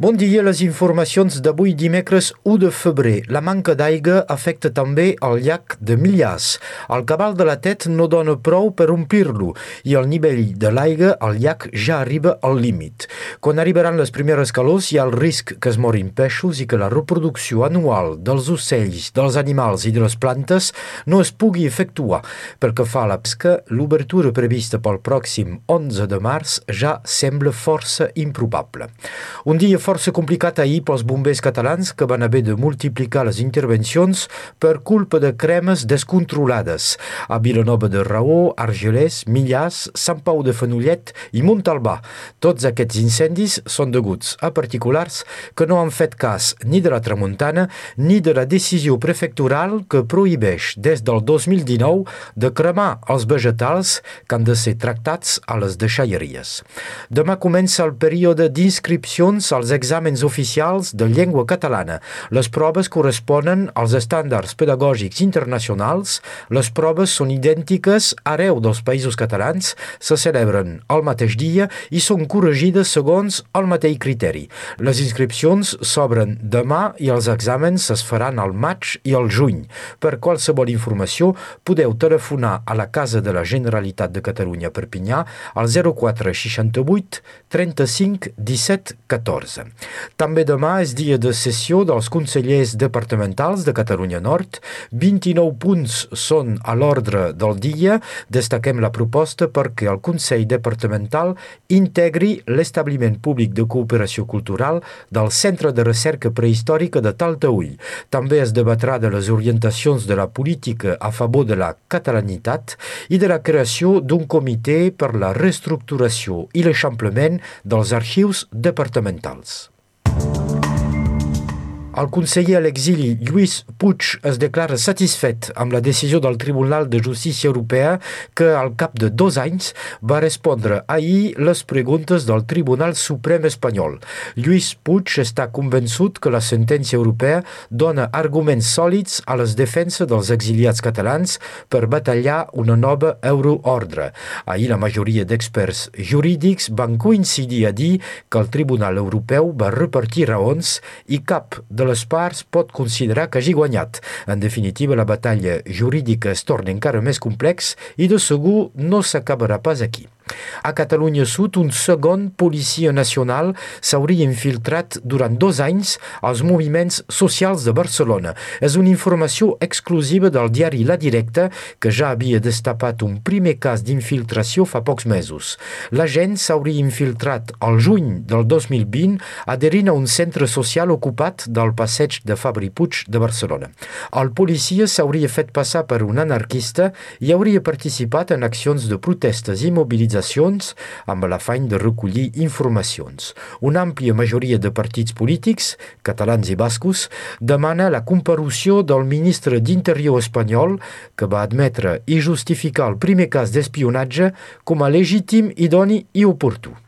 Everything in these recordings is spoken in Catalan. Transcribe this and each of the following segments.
Bon dia, les informacions d'avui dimecres 1 de febrer. La manca d'aigua afecta també el llac de Millars. El cabal de la Tet no dona prou per omplir-lo i el nivell de l'aigua al llac ja arriba al límit. Quan arribaran les primeres calors hi ha el risc que es morin peixos i que la reproducció anual dels ocells, dels animals i de les plantes no es pugui efectuar. Pel que fa a la l'obertura prevista pel pròxim 11 de març ja sembla força improbable. Un dia força complicat ahir pels bombers catalans que van haver de multiplicar les intervencions per culpa de cremes descontrolades a Vilanova de Raó, Argelès, Millars, Sant Pau de Fenollet i Montalbà. Tots aquests incendis són deguts a particulars que no han fet cas ni de la tramuntana ni de la decisió prefectural que prohibeix des del 2019 de cremar els vegetals que han de ser tractats a les deixalleries. Demà comença el període d'inscripcions als exàmens oficials de llengua catalana. Les proves corresponen als estàndards pedagògics internacionals. Les proves són idèntiques arreu dels països catalans, se celebren el mateix dia i són corregides segons el mateix criteri. Les inscripcions s'obren demà i els exàmens es faran al maig i al juny. Per qualsevol informació podeu telefonar a la Casa de la Generalitat de Catalunya Perpinyà al 0468 35 17 14. També demà és dia de sessió dels consellers departamentals de Catalunya Nord. 29 punts són a l'ordre del dia. Destaquem la proposta perquè el Consell Departamental integri l'establiment públic de cooperació cultural del Centre de Recerca Prehistòrica de Taltaull. També es debatrà de les orientacions de la política a favor de la catalanitat i de la creació d'un comitè per la reestructuració i l'eixamplament dels arxius departamentals. El conseller a l'exili Lluís Puig es declara satisfet amb la decisió del Tribunal de Justícia Europea que al cap de dos anys va respondre ahir les preguntes del Tribunal Suprem espanyol. Lluís Puig està convençut que la sentència europea dona arguments sòlids a les defenses dels exiliats catalans per batallar una nova euroordre. Ahir la majoria d'experts jurídics van coincidir a dir que el Tribunal Europeu va repartir raons i cap de les parts pot considerar que hagi guanyat. En definitiva, la batalla jurídica es torna encara més complex i de segur no s'acabarà pas aquí. A Catalunya Sud, un segon policia nacional s'hauria infiltrat durant dos anys als moviments socials de Barcelona. És una informació exclusiva del diari La Directa, que ja havia destapat un primer cas d'infiltració fa pocs mesos. L'agent s'hauria infiltrat al juny del 2020 adherint a un centre social ocupat del passeig de Fabri Puig de Barcelona. El policia s'hauria fet passar per un anarquista i hauria participat en accions de protestes i mobilitzacions organitzacions amb l'afany de recollir informacions. Una àmplia majoria de partits polítics, catalans i bascos, demana la comparució del ministre d'Interior espanyol que va admetre i justificar el primer cas d'espionatge com a legítim, idoni i oportú.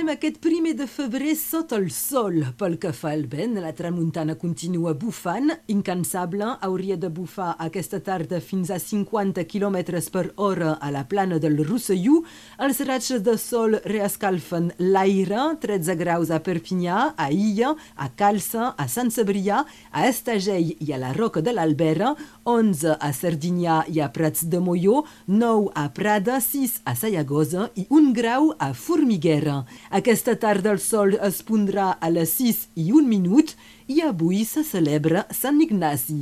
Passarem aquest primer de febrer sota el sol. Pel que fa al vent, la tramuntana continua bufant. Incansable, hauria de bufar aquesta tarda fins a 50 km per hora a la plana del Rosselló. Els raigs de sol reescalfen l'aire, 13 graus a Perpinyà, a Illa, a Calça, a Sant Cebrià, a Estagell i a la Roca de l'Albera, 11 a Sardinyà i a Prats de Molló, 9 a Prada, 6 a Sayagosa i 1 grau a Formiguera. Aquesta tarda el sol es pondrà a les 6 i un minut i avui se celebra Sant Ignasi.